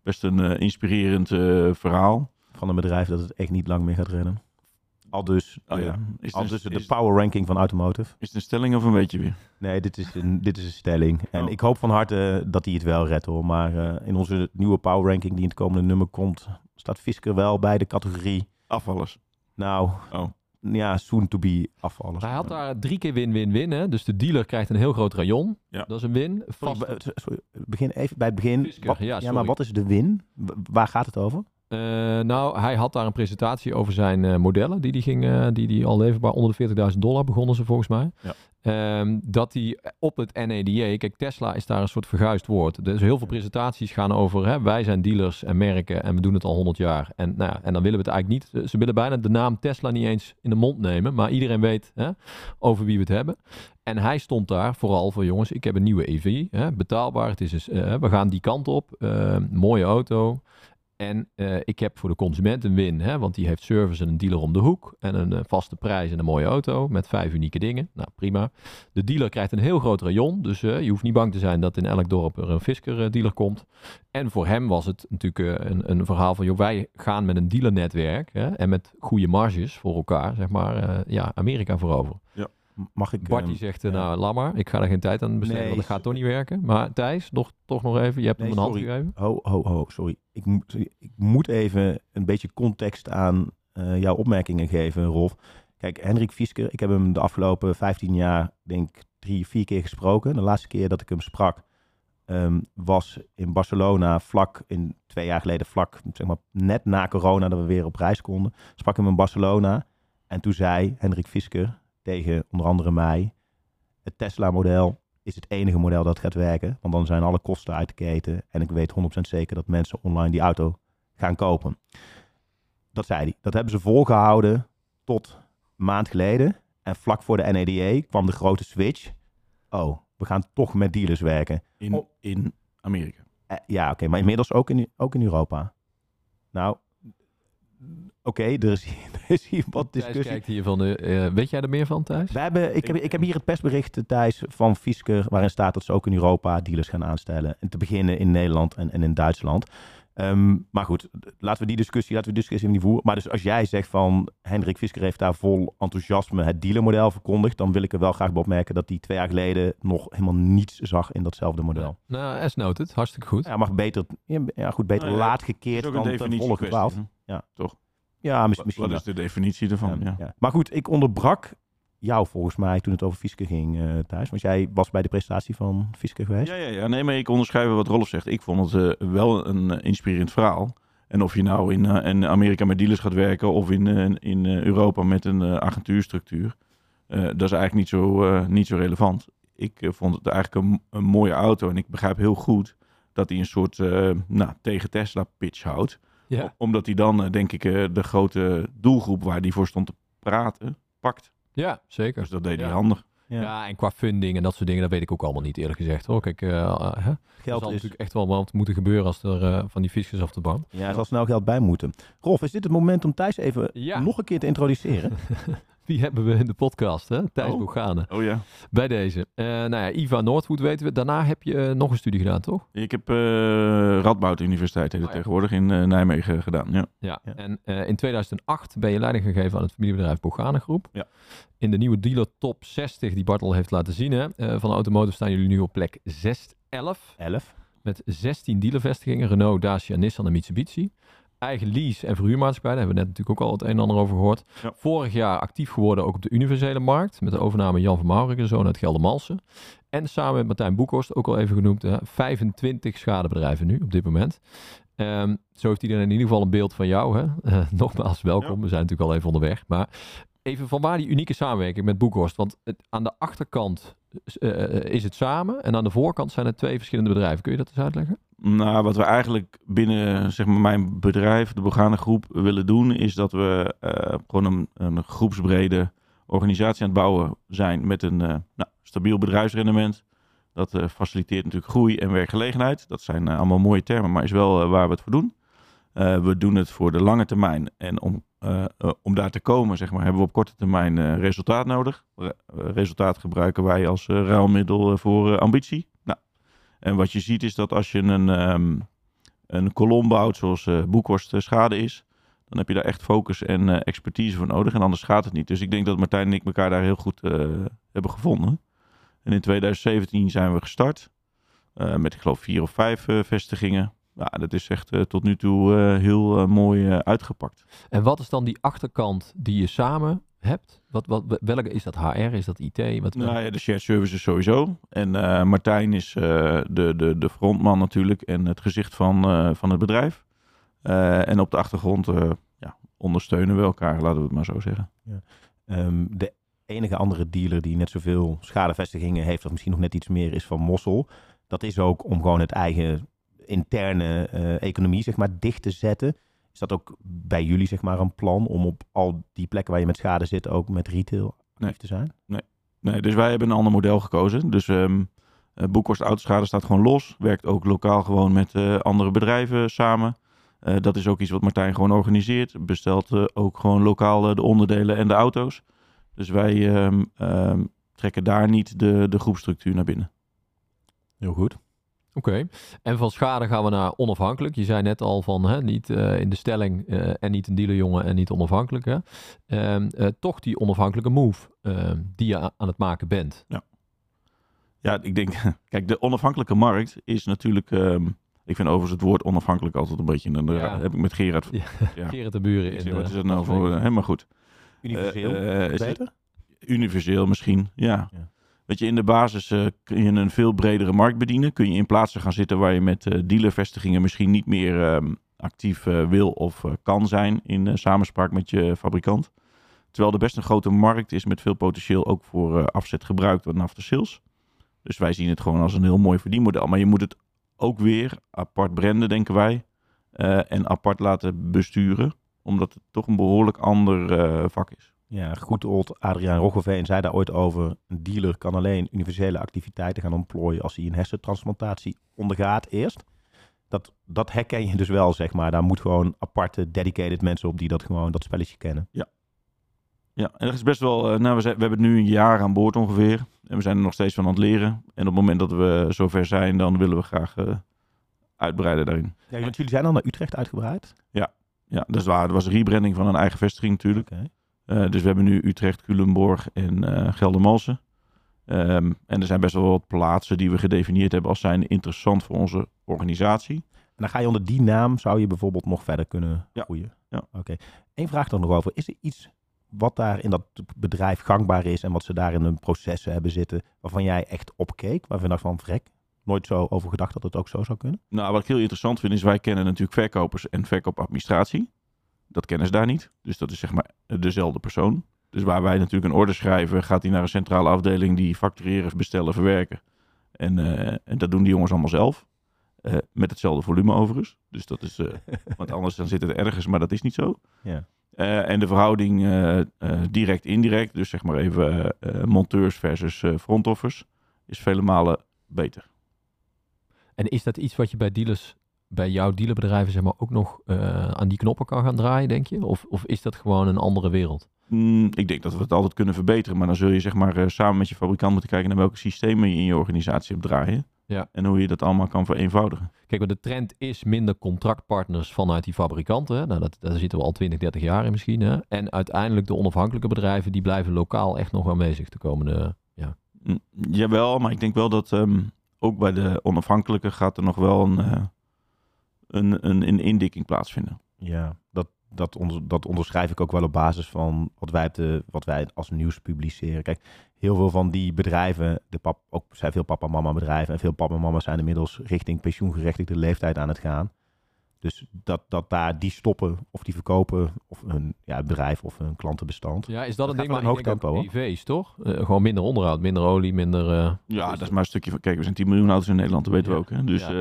best een eh, inspirerend eh, verhaal. Van een bedrijf dat het echt niet lang meer gaat redden. Al dus, Oh de, ja, is al dus een, de is, power ranking van Automotive. is het een stelling of een beetje weer? Nee, dit is een, dit is een stelling. En Oh. ik hoop van harte dat hij het wel redt hoor. Maar eh, in onze nieuwe power ranking die in het komende nummer komt, staat Fisker wel bij de categorie. Afvallers. Nou, Oh. ja, soon to be afvallers. Hij had daar drie keer win-win-win. hè. Dus de dealer krijgt een heel groot rayon. Ja. Dat is een win. Sorry, Vast, sorry, begin even bij het begin. Fisker, Wat- ja, maar wat is de win? Waar gaat het over? Eh, nou, hij had daar een presentatie over zijn eh, modellen. Die, die, ging, eh, die, die al leverbaar onder de 40.000 dollar begonnen ze volgens mij. Ja. Ehm, dat hij op het NADA, kijk Tesla is daar een soort verguisd woord. Dus heel veel presentaties gaan over hè, wij zijn dealers en merken en we doen het al 100 jaar. En, nou ja, en dan willen we het eigenlijk niet. Ze willen bijna de naam Tesla niet eens in de mond nemen. Maar iedereen weet hè, over wie we het hebben. En hij stond daar vooral voor jongens, ik heb een nieuwe EV. Hè, betaalbaar, het is dus, we gaan die kant op. mooie auto. En eh, ik heb voor de consument een win, hè, want die heeft service en een dealer om de hoek. En een eh, vaste prijs en een mooie auto met vijf unieke dingen. Nou, prima. De dealer krijgt een heel groot rayon, dus eh, je hoeft niet bang te zijn dat in elk dorp er een Fisker dealer komt. En voor hem was het natuurlijk een, een verhaal van, joh, wij gaan met een dealernetwerk hè, en met goede marges voor elkaar, zeg maar, ja, Amerika voorover. Mag ik... Bart ehm, die zegt, eh, ja. nou, laat maar, ik ga er geen tijd aan besteden, Nee, want dat gaat toch niet werken. Maar Thijs, nog, toch nog even, je hebt Nee, hem een hand sorry. gegeven. Ho, ho, ho, sorry. Ik, moet- ik moet even een beetje context aan eh, jouw opmerkingen geven, Rolf. Kijk, Hendrik Fiesker, ik heb hem de afgelopen 15 jaar, denk ik, drie, vier keer gesproken. De laatste keer dat ik hem sprak, ehm, was in Barcelona, vlak in twee jaar geleden, vlak, zeg maar, net na corona, dat we weer op reis konden. Sprak hem in Barcelona. En toen zei Hendrik Fiesker tegen onder andere mij, het Tesla-model is het enige model dat gaat werken. Want dan zijn alle kosten uit de keten. En ik weet 100% zeker dat mensen online die auto gaan kopen. Dat zei hij. Dat hebben ze volgehouden tot een maand geleden. En vlak voor de NADA kwam de grote switch. Oh, we gaan toch met dealers werken. In, Oh. in Amerika. Eh, ja, oké. maar inmiddels ook in, ook in Europa. Nou, oké. er, is, er is hier wat Thijs discussie. kijkt hier van, eh, eh, weet jij er meer van, Thijs? We hebben, ik, heb, ik heb hier het persbericht, eh, Thijs, van Fisker, waarin staat dat ze ook in Europa dealers gaan aanstellen. En te beginnen in Nederland en, en in Duitsland. Ehm, maar goed, laten we die discussie, laten we die discussie niet voeren. Maar dus als jij zegt van Hendrik Fisker heeft daar vol enthousiasme het dealermodel verkondigd, dan wil ik er wel graag bij opmerken dat hij twee jaar geleden nog helemaal niets zag in datzelfde model. Nou, as noted, hartstikke goed. Ja, mag beter, ja, goed, beter Nou ja, laat gekeerd dan ten volle gedwaald. Ja, mis- Wat- misschien Wat is de definitie ervan? Ja, Ja. ja. Maar goed, ik onderbrak jou volgens mij toen het over Fisker ging eh thuis. Want jij was bij de presentatie van Fisker geweest. Ja, ja, ja. Nee, maar ik onderschrijf wat Rolf zegt. Ik vond het eh, wel een eh, inspirerend verhaal. En of je nou in, eh, in Amerika met dealers gaat werken of in, in eh, Europa met een eh, agentuurstructuur, eh, dat is eigenlijk niet zo, eh, niet zo relevant. Ik eh, vond het eigenlijk een, een mooie auto en ik begrijp heel goed dat hij een soort eh, nou, tegen Tesla pitch houdt. Ja. Omdat hij dan, denk ik, eh, de grote doelgroep waar hij voor stond te praten, pakt. Ja, zeker. Dus dat deed hij Ja. handig. Ja. Ja. en qua funding en dat soort dingen, dat weet ik ook allemaal niet eerlijk gezegd hoor. Kijk, eh, eh, hè? Geld zal is, natuurlijk echt wel wat moeten gebeuren als er eh, van die fiches af de bank. ja, er zal snel geld bij moeten. Rolf, is dit het moment om Thijs even Ja. nog een keer te introduceren? Wie hebben we in de podcast, hè? Thijs Oh. Boegane. Oh ja. Bij deze. Eh, nou ja, Iva Noordhoed weten we. Daarna heb je eh, nog een studie gedaan, toch? Ik heb eh Radboud Universiteit heet Oh ja. tegenwoordig in Nijmegen gedaan. Ja. Ja. Ja. En in 2008 ben je leiding gegeven aan het familiebedrijf Boegane Groep. Ja. In de nieuwe dealer top 60 die Bart al heeft laten zien, hè, van de automotive staan jullie nu op plek 611. 11. Met 16 dealervestigingen, Renault, Dacia, Nissan en Mitsubishi. Eigen lease en verhuurmaatschappij, daar hebben we net natuurlijk ook al het een en ander over gehoord. Ja. Vorig jaar actief geworden ook op de universele markt. Met de overname Jan van Maurik, zoon uit Geldermalsen. En samen met Martijn Boekhorst, ook al even genoemd, hè, 25 schadebedrijven nu op dit moment. Ehm, zo heeft iedereen in ieder geval een beeld van jou. Hè? Eh, nogmaals, welkom. Ja. We zijn natuurlijk al even onderweg. Maar even van waar die unieke samenwerking met Boekhorst. Want het, aan de achterkant eh, eh, is het samen. En aan de voorkant zijn het twee verschillende bedrijven. Kun je dat eens uitleggen? Nou, wat we eigenlijk binnen zeg maar, mijn bedrijf, de Begane Groep, willen doen, is dat we eh, gewoon een, een groepsbrede organisatie aan het bouwen zijn met een eh, nou, stabiel bedrijfsrendement. Dat eh, faciliteert natuurlijk groei en werkgelegenheid. Dat zijn eh, allemaal mooie termen, maar is wel eh, waar we het voor doen. Eh, we doen het voor de lange termijn. En om, eh, eh, om daar te komen, zeg maar, hebben we op korte termijn eh, resultaat nodig. Re- resultaat gebruiken wij als ruilmiddel voor ambitie. Nou, en wat je ziet is dat als je een, ehm, een kolom bouwt zoals Boekhorst schade is, dan heb je daar echt focus en expertise voor nodig. En anders gaat het niet. Dus ik denk dat Martijn en ik elkaar daar heel goed hebben gevonden. En in 2017 zijn we gestart. met ik geloof vier of vijf vestigingen. Ja, dat is echt eh, tot nu toe eh, heel eh, mooi uitgepakt. En wat is dan die achterkant die je samen hebt? Wat, wat, welke is dat HR? Is dat IT? Wat, Nou ja, de shared services sowieso. En eh, Martijn is eh, de, de, de frontman natuurlijk en het gezicht van, eh, van het bedrijf. Eh, en op de achtergrond eh, ja, ondersteunen we elkaar, laten we het maar zo zeggen. Ehm, de enige andere dealer die net zoveel schadevestigingen heeft, of misschien nog net iets meer, is van Mossel. Dat is ook om gewoon het eigen interne eh, economie, zeg maar, dicht te zetten. Is dat ook bij jullie, zeg maar, een plan om op al die plekken waar je met schade zit ook met retail actief Nee. te zijn? Nee, dus wij hebben een ander model gekozen. Dus eh, Boekhorst Autoschade staat gewoon los. Werkt ook lokaal gewoon met eh, andere bedrijven samen. Dat is ook iets wat Martijn gewoon organiseert. Bestelt ook gewoon lokaal de onderdelen en de auto's. Dus wij ehm, ehm, trekken daar niet de, de groepstructuur naar binnen. Heel goed. Oké. En van schade gaan we naar onafhankelijk. Je zei net al van hè, niet eh, in de stelling eh, en niet een dealerjongen en niet onafhankelijk. Hè. Ehm, eh, toch die onafhankelijke move ehm, die je aan het maken bent. Ja, ik denk, kijk, de onafhankelijke markt is natuurlijk. ehm, ik vind overigens het woord onafhankelijk altijd een beetje een. Ja. heb ik met Gerard. Ja. Ja. Gerrit de Buren in wat is dat nou voor. Helemaal goed. Universeel. Is het beter? universeel misschien, ja. Ja. Weet je, in de basis eh, kun je een veel bredere markt bedienen. Kun je in plaatsen gaan zitten waar je met eh, dealervestigingen misschien niet meer ehm, actief eh, wil of kan zijn in samenspraak met je fabrikant. Terwijl er best een grote markt is met veel potentieel ook voor afzet gebruikt en after sales. Dus wij zien het gewoon als een heel mooi verdienmodel. Maar je moet het ook weer apart branden, denken wij. en apart laten besturen. Omdat het toch een behoorlijk ander vak is. Ja, goed old Adriaan Roggeveen zei daar ooit over. Een dealer kan alleen universele activiteiten gaan ontplooien als hij een hersentransplantatie ondergaat eerst. Dat, dat herken je dus wel, zeg maar. Daar moet gewoon aparte, dedicated mensen op die dat gewoon, dat spelletje kennen. Ja, en dat is best wel. eh, nou, we, zijn, we hebben het nu een jaar aan boord ongeveer. En we zijn er nog steeds van aan het leren. En op het moment dat we zover zijn, dan willen we graag eh, uitbreiden daarin. Ja, want jullie zijn al naar Utrecht uitgebreid. Ja, dat is waar. Dat was een rebranding van een eigen vestiging natuurlijk. Oké. Eh, dus we hebben nu Utrecht, Culemborg en eh Geldermalsen. Ehm, en er zijn best wel wat plaatsen die we gedefinieerd hebben als zijn interessant voor onze organisatie. En dan ga je onder die naam, zou je bijvoorbeeld nog verder kunnen Ja. groeien. Ja. Oké. Eén vraag er nog over. Is er iets wat daar in dat bedrijf gangbaar is en wat ze daar in hun processen hebben zitten, waarvan jij echt opkeek, waarvan je dacht van, vrek, nooit zo over gedacht dat het ook zo zou kunnen? Nou, wat ik heel interessant vind is wij kennen natuurlijk verkopers en verkoopadministratie. Dat kennen ze daar niet. Dus dat is zeg maar dezelfde persoon. Dus waar wij natuurlijk een order schrijven, gaat hij naar een centrale afdeling die factureren, bestellen, verwerken. En, eh, en dat doen die jongens allemaal zelf. Eh, met hetzelfde volume overigens. Dus dat is, eh, want anders dan zit het ergens, maar dat is niet zo. Ja. Eh, en de verhouding eh, eh, direct-indirect, dus zeg maar even monteurs versus eh front office, is vele malen beter. En is dat iets wat je bij dealers, bij jouw dealerbedrijven zeg maar ook nog eh, aan die knoppen kan gaan draaien, denk je? Of, of is dat gewoon een andere wereld? Mm, ik denk dat we het altijd kunnen verbeteren, maar dan zul je zeg maar eh, samen met je fabrikant moeten kijken naar welke systemen je in je organisatie hebt draaien. Ja. En hoe je dat allemaal kan vereenvoudigen. Kijk, want de trend is minder contractpartners vanuit die fabrikanten. Hè? Nou, dat, daar zitten we al 20, 30 jaar in misschien. Hè? En uiteindelijk de onafhankelijke bedrijven, die blijven lokaal echt nog aanwezig de komende... Ja. Mm, jawel, maar ik denk wel dat ehm, ook bij de onafhankelijke gaat er nog wel een, eh, een, een, een indikking plaatsvinden. Ja, dat, dat, onder, dat onderschrijf ik ook wel op basis van wat wij, de, wat wij als nieuws publiceren. Kijk, heel veel van die bedrijven, de pap, ook zijn veel papa-mama bedrijven en veel papa mama zijn inmiddels richting pensioengerechtigde leeftijd aan het gaan. Dus dat, dat daar die stoppen of die verkopen of hun ja, bedrijf of hun klantenbestand. ja, is dat een ding? Maar in ik hoog tempo. EV's, toch? Eh, gewoon minder onderhoud, minder olie, minder... eh, Ja, dat is maar een stukje van. Kijk, we zijn 10 miljoen auto's in Nederland, dat weten Ja. we ook. Hè? Dus Ja.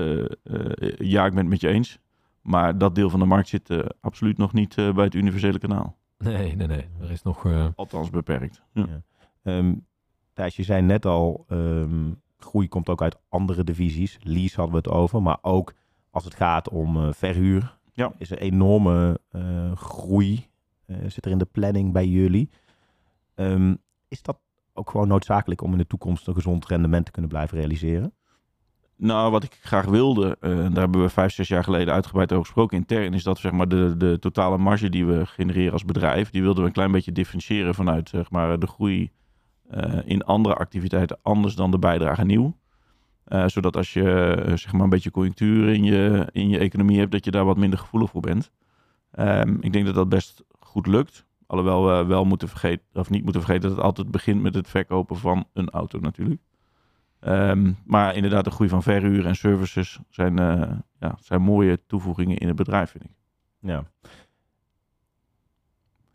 ja. ja, ik ben het met je eens. Maar dat deel van de markt zit eh, absoluut nog niet eh, bij het universele kanaal. Nee, nee, nee. Er is nog... eh, Althans beperkt. Ja. Ja. Ehm, Thijs, je zei net al, ehm, groei komt ook uit andere divisies. Lease hadden we het over, maar ook als het gaat om eh, verhuur, Ja. is er enorme eh, groei. eh, zit er in de planning bij jullie. Ehm, is dat ook gewoon noodzakelijk om in de toekomst een gezond rendement te kunnen blijven realiseren? Nou, wat ik graag wilde, daar hebben we vijf, zes jaar geleden uitgebreid over gesproken intern, is dat zeg maar, de, de totale marge die we genereren als bedrijf, die wilden we een klein beetje differentiëren vanuit zeg maar, de groei in andere activiteiten anders dan de bijdrage nieuw. Eh, zodat als je eh, zeg maar, een beetje conjunctuur in je, in je economie hebt, dat je daar wat minder gevoelig voor bent. Ehm, ik denk dat dat best goed lukt. Alhoewel we wel moeten vergeten, of niet moeten vergeten dat het altijd begint met het verkopen van een auto natuurlijk. Ehm, maar inderdaad, de groei van verhuur en services zijn, eh, ja, zijn mooie toevoegingen in het bedrijf, vind ik. Ja.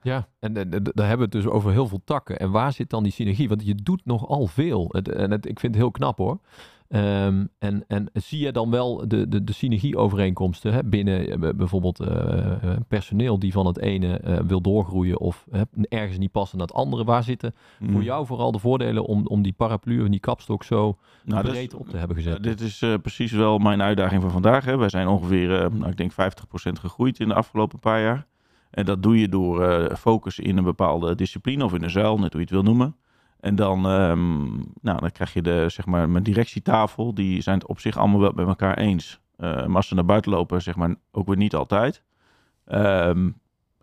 Ja, en, en, en daar hebben we het dus over heel veel takken. En waar zit dan die synergie? Want je doet nogal veel. Het, en het, ik vind het heel knap hoor. Ehm, en, en zie je dan wel de, de, de synergieovereenkomsten hè, binnen eh, bijvoorbeeld eh, eh, personeel die van het ene wil doorgroeien of ergens niet passen naar het andere? Waar zitten voor Mm. jou vooral de voordelen om, om die paraplu en die kapstok zo Nou, breed op te hebben gezet? Dit is precies wel mijn uitdaging van vandaag. Hè. Wij zijn ongeveer, nou, ik denk 50% gegroeid in de afgelopen paar jaar. En dat doe je door focus in een bepaalde discipline of in een zuil, net hoe je het wil noemen. En dan, ehm, nou, dan krijg je de, zeg maar, mijn directietafel. Die zijn het op zich allemaal wel met elkaar eens. Eh, maar als ze naar buiten lopen, zeg maar, ook weer niet altijd. Ehm,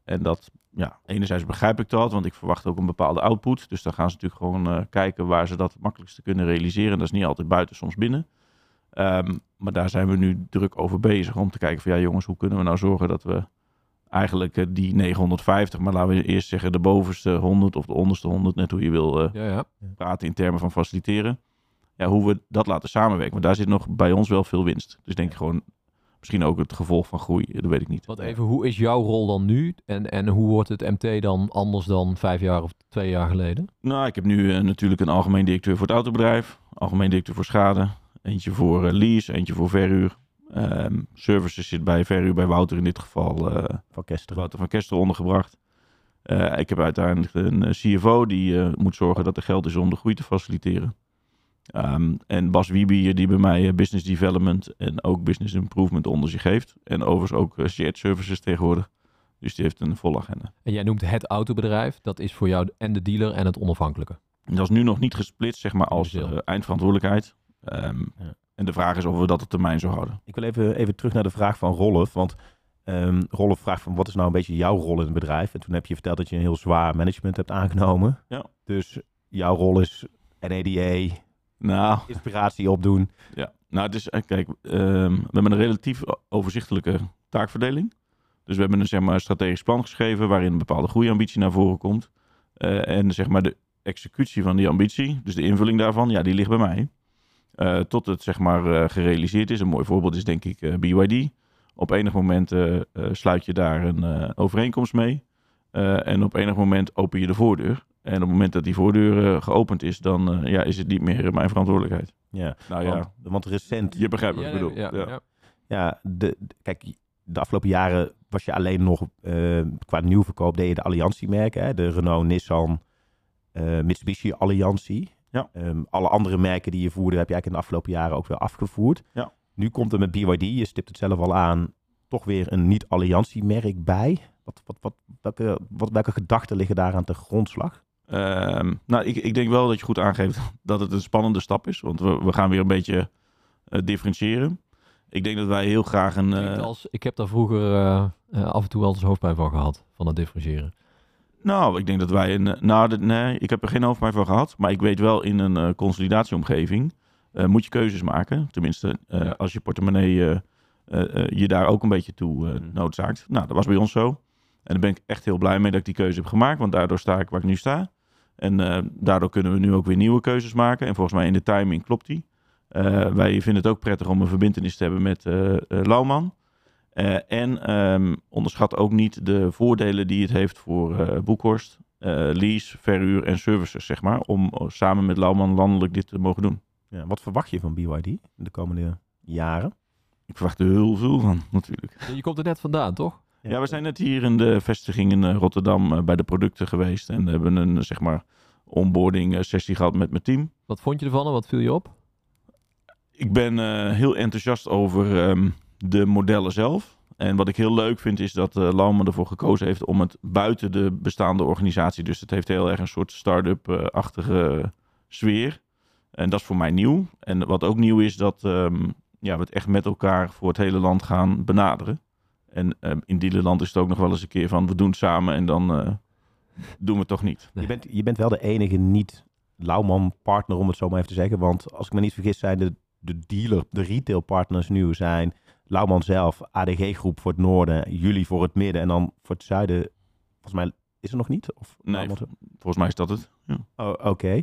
en dat, ja, enerzijds begrijp ik dat, want ik verwacht ook een bepaalde output. Dus dan gaan ze natuurlijk gewoon eh, kijken waar ze dat het makkelijkste kunnen realiseren. Dat is niet altijd buiten, soms binnen. Ehm, maar daar zijn we nu druk over bezig om te kijken van ja jongens, hoe kunnen we nou zorgen dat we eigenlijk eh, die 950, maar laten we eerst zeggen de bovenste 100 of de onderste 100, net hoe je wil eh, Ja, ja. praten in termen van faciliteren. Ja, hoe we dat laten samenwerken. Want daar zit nog bij ons wel veel winst. Dus denk ik gewoon, misschien ook het gevolg van groei, dat weet ik niet. Wat even, hoe is jouw rol dan nu? En, en hoe wordt het MT dan anders dan vijf jaar of twee jaar geleden? Nou, ik heb nu eh, natuurlijk een algemeen directeur voor het autobedrijf, algemeen directeur voor schade, eentje voor eh, lease, eentje voor verhuur. Ehm, services zit bij verhuur bij Wouter in dit geval, eh, Van Kesteren. Wouter van Kester ondergebracht. Eh, ik heb uiteindelijk een eh, CFO die moet zorgen dat er geld is om de groei te faciliteren. Ehm, en Bas Wiebi die bij mij business development en ook business improvement onder zich heeft. En overigens ook shared services tegenwoordig. Dus die heeft een volle agenda. En jij noemt het autobedrijf. Dat is voor jou en de dealer en het onafhankelijke. Dat is nu nog niet gesplitst, zeg maar, als eindverantwoordelijkheid. Ehm, Ja. En de vraag is of we dat op termijn zo houden. Ik wil even, even terug naar de vraag van Rolf. Want ehm Rolf vraagt van wat is nou een beetje jouw rol in het bedrijf? En toen heb je verteld dat je een heel zwaar management hebt aangenomen. Ja. Dus jouw rol is NADA, Nou, inspiratie opdoen. Ja, nou, het is, eh, kijk, ehm, we hebben een relatief overzichtelijke taakverdeling. Dus we hebben een zeg maar, strategisch plan geschreven waarin een bepaalde groeiambitie naar voren komt. Eh, en zeg maar de executie van die ambitie, dus de invulling daarvan, ja, die ligt bij mij. Eh, tot het zeg maar eh, gerealiseerd is. Een mooi voorbeeld is denk ik eh, BYD. Op enig moment sluit je daar een eh, overeenkomst mee. Eh, en op enig moment open je de voordeur. En op het moment dat die voordeur geopend is, dan eh, ja, is het niet meer mijn verantwoordelijkheid. Ja, Nou ja, want, recent, je begrijpt wat Ja, ik bedoel. ja, Ja. ja. ja, de, de- kijk, de afgelopen jaren was je alleen nog eh, qua nieuwverkoop deed je de alliantiemerken. Hè? De Renault, Nissan, eh, Mitsubishi Alliantie. Ja. Ehm, alle andere merken die je voerde heb je eigenlijk in de afgelopen jaren ook weer afgevoerd. Ja. Nu komt er met BYD, je stipt het zelf al aan, toch weer een niet-alliantiemerk bij. Wat, wat, wat, welke, wat, welke gedachten liggen daar aan de grondslag? Ehm, nou, ik, ik denk wel dat je goed aangeeft dat het een spannende stap is. Want we, we gaan weer een beetje eh, differentiëren. Ik denk dat wij heel graag een... Klinkt eh, als, ik heb daar vroeger eh, af en toe wel eens hoofdpijn van gehad, van het differentiëren. Nou, ik denk dat wij een... nou, de- nee, ik heb er geen hoofdpijn van gehad. Maar ik weet wel, in een eh, consolidatieomgeving eh, moet je keuzes maken. Tenminste, als je portemonnee je daar ook een beetje toe Mhm. noodzaakt. Nou, dat was bij ons zo. En daar ben ik echt heel blij mee dat ik die keuze heb gemaakt. Want daardoor sta ik waar ik nu sta. En daardoor kunnen we nu ook weer nieuwe keuzes maken. En volgens mij in de timing klopt die. Wij vinden het ook prettig om een verbindenis te hebben met Lauwman. Eh, en ehm, onderschat ook niet de voordelen die het heeft voor eh Boekhorst, eh, lease, verhuur en services, zeg maar. Om eh, samen met Lauwman landelijk dit te mogen doen. Ja, wat verwacht je van BYD in de komende jaren? Ik verwacht er heel veel van, natuurlijk. Je komt er net vandaan, toch? Ja, we zijn net hier in de vestiging in eh, Rotterdam eh, bij de producten geweest. En hebben een, zeg maar, onboarding sessie gehad met mijn team. Wat vond je ervan en wat viel je op? Ik ben eh, heel enthousiast over ehm, de modellen zelf. En wat ik heel leuk vind is dat uh, Lauwman ervoor gekozen heeft om het buiten de bestaande organisatie. Dus het heeft heel erg een soort start-up-achtige sfeer. En dat is voor mij nieuw. En wat ook nieuw is dat ehm, ja, we het echt met elkaar voor het hele land gaan benaderen. En ehm, in Dielenland is het ook nog wel eens een keer van we doen het samen en dan eh, doen we het toch niet. Je, bent, je bent wel de enige niet-Lauwman-partner, om het zo maar even te zeggen. Want als ik me niet vergis, zijn de, de dealer, de retailpartners nu zijn Lauwman zelf, ADG Groep voor het noorden, jullie voor het midden en dan voor het zuiden. Volgens mij is er nog niet? Of Nee, Lauwman- volgens mij is dat het. Ja. Oh, oké.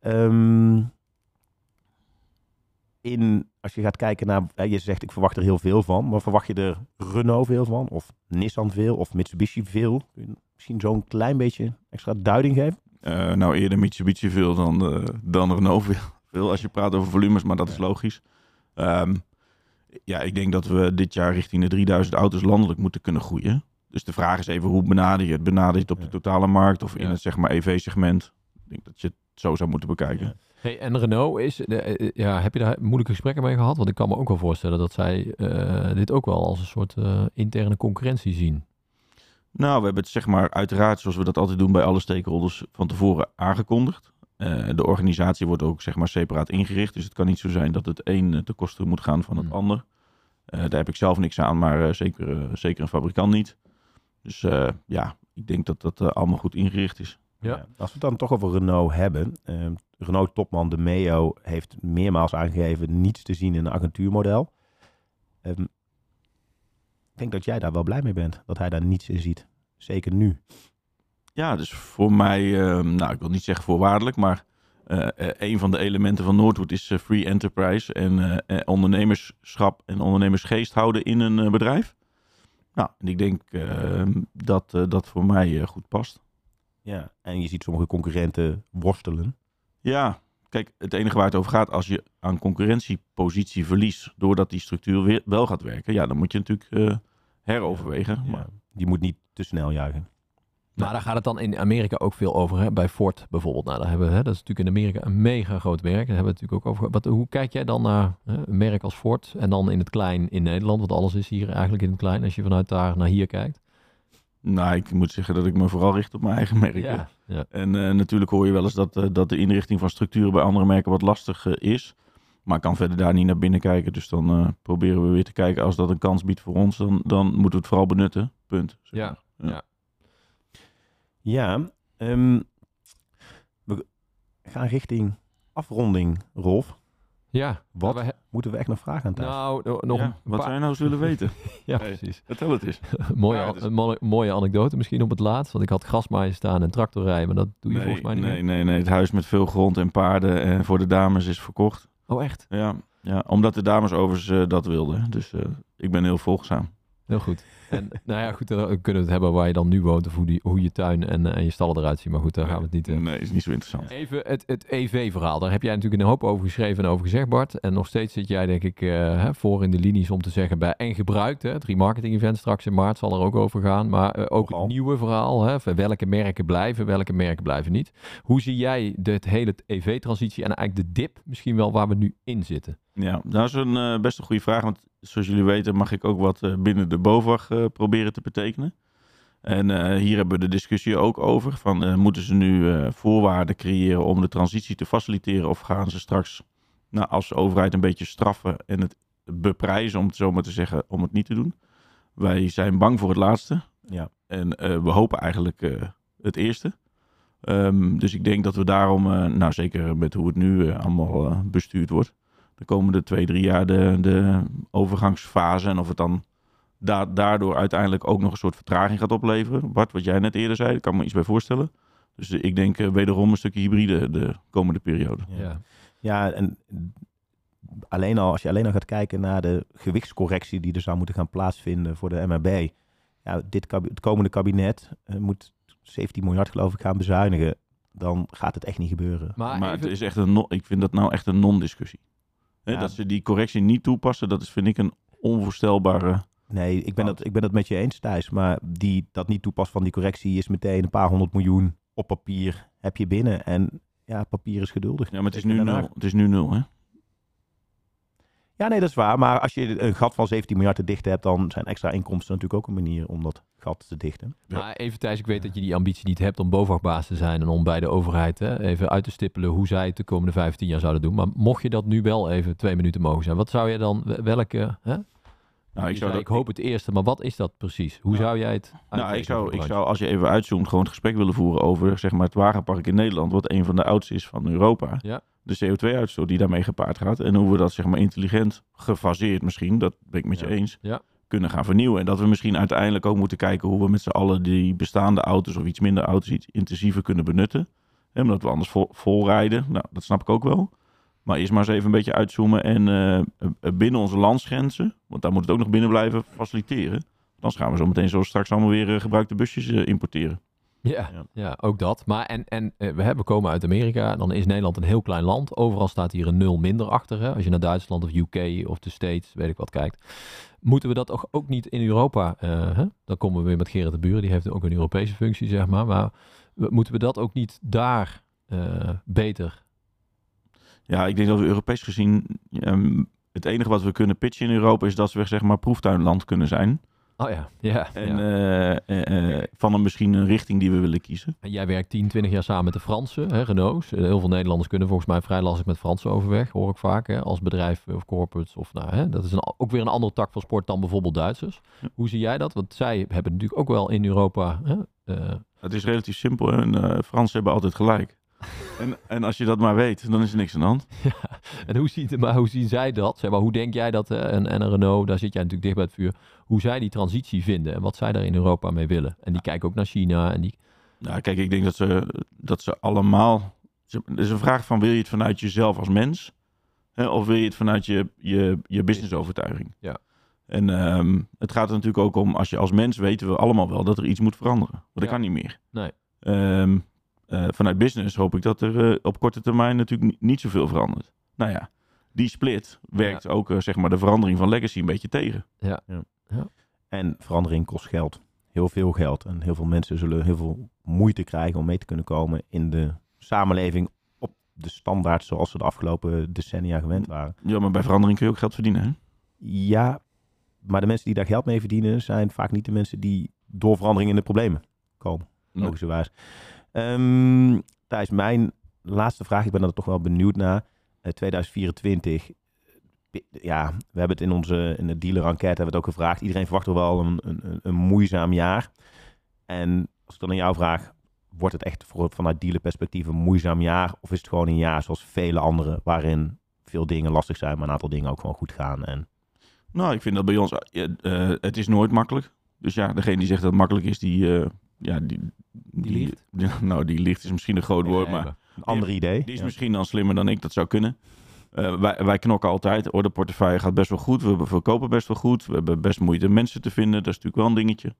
Ehm, in, als je gaat kijken naar, je zegt ik verwacht er heel veel van, maar verwacht je er Renault veel van? Of Nissan veel? Of Mitsubishi veel? Kun je misschien zo'n klein beetje extra duiding geven? Eh, nou, eerder Mitsubishi veel dan, eh, dan Renault veel. veel als je praat over volumes, maar dat is logisch. Ehm, ja, ik denk dat we dit jaar richting de 3000 auto's landelijk moeten kunnen groeien. Dus de vraag is even hoe benader je het? Benader je het op de totale markt of in het zeg maar EV-segment? Ik denk dat je het zo zou moeten bekijken. Hey, en Renault, is, de, eh, ja, heb je daar moeilijke gesprekken mee gehad? Want ik kan me ook wel voorstellen dat zij eh, dit ook wel als een soort eh, interne concurrentie zien. Nou, we hebben het zeg maar uiteraard, zoals we dat altijd doen bij alle stakeholders, van tevoren aangekondigd. Eh, de organisatie wordt ook zeg maar separaat ingericht. Dus het kan niet zo zijn dat het een eh, ten koste moet gaan van het Hmm. ander. Eh, daar heb ik zelf niks aan, maar eh, zeker, zeker een fabrikant niet. Dus eh, ja, ik denk dat dat allemaal goed ingericht is. Ja. Ja. Als we het dan toch over Renault hebben. ehm, Renault-topman De Meo heeft meermaals aangegeven niets te zien in een agentuurmodel. Ehm, ik denk dat jij daar wel blij mee bent, dat hij daar niets in ziet. Zeker nu. Ja, dus voor mij, eh, nou ik wil niet zeggen voorwaardelijk, maar eh, eh, een van de elementen van Noordwood is eh, free enterprise en ondernemerschap en ondernemersgeest houden in een bedrijf. Nou, en ik denk eh, dat dat voor mij goed past. Ja. En je ziet sommige concurrenten worstelen. Ja, kijk, het enige waar het over gaat, als je aan concurrentiepositie verliest doordat die structuur weer wel gaat werken, ja, dan moet je natuurlijk heroverwegen. Ja. Maar, Die moet niet te snel juichen. Maar daar gaat het dan in Amerika ook veel over. Hè? Bij Ford bijvoorbeeld. Nou, daar hebben we, hè, dat is natuurlijk in Amerika een mega groot merk. Daar hebben we het natuurlijk ook over. Wat, hoe kijk jij dan naar hè, een merk als Ford en dan in het klein in Nederland? Want alles is hier eigenlijk in het klein als je vanuit daar naar hier kijkt. nou, ik moet zeggen dat ik me vooral richt op mijn eigen merk. hè. Ja, ja. En eh, natuurlijk hoor je wel eens dat, eh, dat de inrichting van structuren bij andere merken wat lastig eh, is. Maar ik kan verder daar niet naar binnen kijken. Dus dan proberen we weer te kijken. Als dat een kans biedt voor ons, dan, dan moeten we het vooral benutten. Punt. zeg Ja. maar. Ja, ehm, we gaan richting afronding, Rolf. ja. Wat Maar we he- moeten we echt nog vragen aan Thijs? nou, no- nog Ja, een wat je nou eens willen weten? Ja, Hey. precies. Vertel het eens. mooie, Ja, dus- een mooie, mooie anekdote misschien op het laatst. Want ik had grasmaaien staan en tractor rijden. Maar dat doe je Nee, volgens mij niet nee, meer. nee, nee. Het huis met veel grond en paarden en voor de dames is verkocht. Oh, echt? Ja, ja omdat de dames overigens eh, dat wilden. Dus eh, ik ben heel volgzaam. Heel goed. En nou ja, goed, dan kunnen we het hebben waar je dan nu woont. Of hoe, die, hoe je tuin en, eh, en je stallen eruit zien. Maar goed, daar gaan we het niet... eh, Nee, is niet zo interessant. Even het, het EV-verhaal. Daar heb jij natuurlijk een hoop over geschreven en over gezegd, Bart. En nog steeds zit jij, denk ik, eh, hè, voor in de linies om te zeggen bij en gebruikt. Hè, het remarketing-event straks in maart zal er ook over gaan. Maar eh, ook Nogal. het nieuwe verhaal. Hè, van welke merken blijven, welke merken blijven niet. Hoe zie jij dit hele EV-transitie en eigenlijk de dip misschien wel waar we nu in zitten? Ja, dat is een eh, best een goede vraag. Want zoals jullie weten mag ik ook wat eh, binnen de BOVAG eh, proberen te betekenen. En eh, hier hebben we de discussie ook over. Van, moeten ze nu voorwaarden creëren om de transitie te faciliteren? Of gaan ze straks nou, als overheid een beetje straffen en het beprijzen, om het zo maar te zeggen, om het niet te doen? Wij zijn bang voor het laatste. Ja. En we hopen eigenlijk het eerste. Ehm, dus ik denk dat we daarom, nou zeker met hoe het nu allemaal bestuurd wordt, de komende twee, drie jaar de, de overgangsfase. En of het dan da- daardoor uiteindelijk ook nog een soort vertraging gaat opleveren. Bart, wat jij net eerder zei, daar kan ik me iets bij voorstellen. Dus ik denk eh, wederom een stukje hybride de komende periode. Ja. Ja, en alleen al, als je alleen al gaat kijken naar de gewichtscorrectie die er zou moeten gaan plaatsvinden voor de MRB. Ja, dit het komende kabinet eh, moet 17 miljard geloof ik gaan bezuinigen. Dan gaat het echt niet gebeuren. Maar, Maar even- het is echt een, non- ik vind dat nou echt een non-discussie. Hè, Ja. Dat ze die correctie niet toepassen, dat is vind ik een onvoorstelbare... Nee, ik ben, dat, ik ben dat met je eens Thijs. Maar die dat niet toepassen van die correctie is meteen een paar honderd miljoen op papier heb je binnen. En ja, papier is geduldig. Ja, maar het is nu nul. Het is nu nul, hè? Ja, nee, dat is waar. Maar als je een gat van 17 miljard te dichten hebt, dan zijn extra inkomsten natuurlijk ook een manier om dat gat te dichten. Maar even Thijs, ik weet dat je die ambitie niet hebt om BOVAG-baas te zijn en om bij de overheid hè, even uit te stippelen hoe zij het de komende 15 jaar zouden doen. Maar mocht je dat nu wel even twee minuten mogen zijn, wat zou je dan, welke, hè? Nou, ik zou zei, dat, ik hoop het eerste, maar wat is dat precies? Hoe Nou, zou jij het Nou, ik zou, ik zou, als je even uitzoomt, gewoon het gesprek willen voeren over zeg maar, het wagenpark in Nederland, wat een van de oudste is van Europa. Ja. De CO2-uitstoot die daarmee gepaard gaat. En hoe we dat zeg maar, intelligent, gefaseerd misschien, dat ben ik met je eens, Ja. kunnen gaan vernieuwen. En dat we misschien uiteindelijk ook moeten kijken hoe we met z'n allen die bestaande auto's of iets minder auto's iets intensiever kunnen benutten. Hè, omdat we anders vol, vol rijden. Nou, dat snap ik ook wel. Maar eerst maar eens even een beetje uitzoomen en eh, binnen onze landsgrenzen, want daar moet het ook nog binnen blijven, faciliteren. Dan gaan we zo meteen zo straks allemaal weer eh, gebruikte busjes eh, importeren. Ja, Ja. ja. ook dat. Maar en, en we, hebben, we komen uit Amerika, dan is Nederland een heel klein land. Overal staat hier een nul minder achter. Hè? Als je naar Duitsland of UK of de States, weet ik wat, kijkt. Moeten we dat ook, ook niet in Europa, hè? dan komen we weer met Gerrit de Buren, die heeft ook een Europese functie, zeg maar. Maar moeten we dat ook niet daar beter? Ja, ik denk dat we Europees gezien... ehm, het enige wat we kunnen pitchen in Europa is dat we zeg maar proeftuinland kunnen zijn. Oh ja, ja. En ja. eh, eh, eh, van een misschien een richting die we willen kiezen. En jij werkt 10, 20 jaar samen met de Fransen, hè, Renault's. Heel veel Nederlanders kunnen volgens mij vrij lastig met Fransen overweg, hoor ik vaak. Hè, als bedrijf of corporates. Of, nou, hè, dat is een, ook weer een andere tak van sport dan bijvoorbeeld Duitsers. Ja. Hoe zie jij dat? Want zij hebben natuurlijk ook wel in Europa... Hè, Het is relatief simpel en Fransen hebben altijd gelijk. En, en als je dat maar weet, dan is er niks aan de hand. en hoe, ziet, maar hoe zien zij dat? Zeg maar, hoe denk jij dat, eh, en, en een Renault, daar zit jij natuurlijk dicht bij het vuur, hoe zij die transitie vinden en wat zij daar in Europa mee willen? En die kijken ook naar China en die... Nou, kijk, ik denk dat ze, dat ze allemaal... Het is een vraag van, wil je het vanuit jezelf als mens? Hè, of wil je het vanuit je, je, je businessovertuiging? Ja. En ehm, het gaat er natuurlijk ook om, als je als mens weten we allemaal wel dat er iets moet veranderen. Want dat Ja. kan niet meer. Nee. Ehm, eh, vanuit business hoop ik dat er eh, op korte termijn natuurlijk niet, zoveel verandert. Nou ja, die split werkt ook eh, zeg maar de verandering van legacy een beetje tegen. En verandering kost geld. Heel veel geld. En heel veel mensen zullen heel veel moeite krijgen om mee te kunnen komen in de samenleving op de standaard zoals ze de afgelopen decennia gewend waren. Ja, maar bij verandering kun je ook geld verdienen. Hè? Ja, maar de mensen die daar geld mee verdienen zijn vaak niet de mensen die door verandering in de problemen komen. Nee. Logischerwijs. Ehm Thijs, mijn laatste vraag, ik ben er toch wel benieuwd naar. Eh, 2024, eh, ja, we hebben het in onze in de dealer enquête hebben we het ook gevraagd. Iedereen verwacht er wel een, een, een moeizaam jaar. En als ik dan aan jou vraag, wordt het echt voor, vanuit dealerperspectief een moeizaam jaar? Of is het gewoon een jaar zoals vele andere, waarin veel dingen lastig zijn, maar een aantal dingen ook gewoon goed gaan? En Nou, ik vind dat bij ons, eh, eh, het is nooit makkelijk. Dus ja, degene die zegt dat het makkelijk is, die, eh, ja, die, Die ja, nou, die liegt is misschien een groot woord, Nee, maar een ander idee. die is Ja. misschien dan slimmer dan ik dat zou kunnen. Eh, wij, wij knokken altijd. Orderportefeuille gaat best wel goed. We verkopen best wel goed. We hebben best moeite mensen te vinden. Dat is natuurlijk wel een dingetje.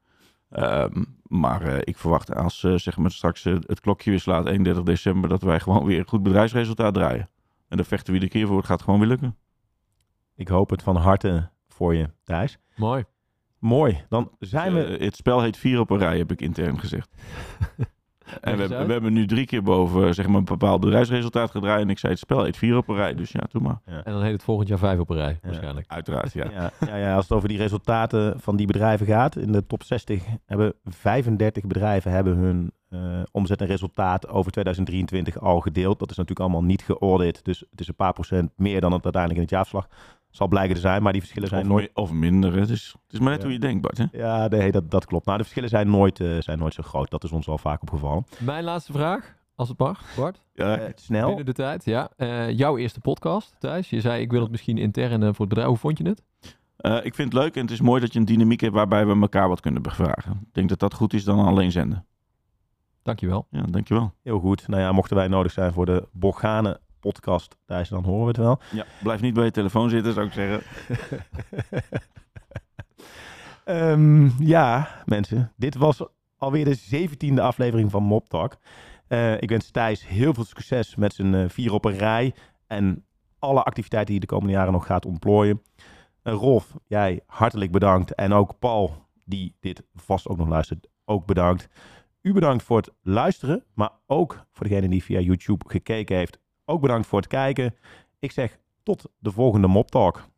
Ehm, maar eh, ik verwacht als eh, zeg maar straks het klokje weer slaat 31 december... dat wij gewoon weer een goed bedrijfsresultaat draaien. En daar vechten we iedere keer voor. Het gaat gewoon weer lukken. Ik hoop het van harte voor je, Thijs. Mooi. Mooi, dan zijn we... Eh, het spel heet vier op een rij, heb ik intern gezegd. en we, hebben- uit. we hebben nu drie keer boven zeg maar, een bepaald bedrijfsresultaat gedraaid. En ik zei, het spel heet vier op een rij. Dus ja, doe maar. En dan heet het volgend jaar vijf op een rij, waarschijnlijk. Uiteraard, ja. Ja, ja, ja, als het over die resultaten van die bedrijven gaat, in de top 60 hebben 35 bedrijven hebben hun eh, omzet en resultaat over 2023 al gedeeld. Dat is natuurlijk allemaal niet geaudit, dus het is een paar procent meer dan het uiteindelijk in het jaarverslag zal blijken te zijn. Maar die verschillen zijn Of, nooit... of minder. Het is, het is maar net Ja. hoe je denkt, Bart. Hè? Ja, nee, dat, dat klopt. Nou, de verschillen zijn nooit, eh, zijn nooit zo groot. Dat is ons al vaak opgevallen. Mijn laatste vraag, als het mag, Bart. Ja, Eh, snel. Binnen de tijd, ja. Eh, jouw eerste podcast, Thijs. Je zei, ik wil het misschien intern voor het bedrijf. Hoe vond je het? Eh, ik vind het leuk en het is mooi dat je een dynamiek hebt waarbij we elkaar wat kunnen bevragen. Ik denk dat dat goed is dan alleen zenden. Dankjewel. Ja, dankjewel. Heel goed. Nou ja, mochten wij nodig zijn voor de Borgane podcast, Thijs, dan horen we het wel. Ja, blijf niet bij je telefoon zitten, zou ik zeggen. Ehm, ja, mensen. Dit was alweer de zeventiende aflevering van Mob Talk. Eh, ik wens Thijs heel veel succes met zijn eh, vier op een rij. En alle activiteiten die hij de komende jaren nog gaat ontplooien. Eh, Rolf, jij hartelijk bedankt. En ook Paul, die dit vast ook nog luistert, ook bedankt. U bedankt voor het luisteren. Maar ook voor degene die via YouTube gekeken heeft. Ook bedankt voor het kijken. Ik zeg tot de volgende Mob Talk.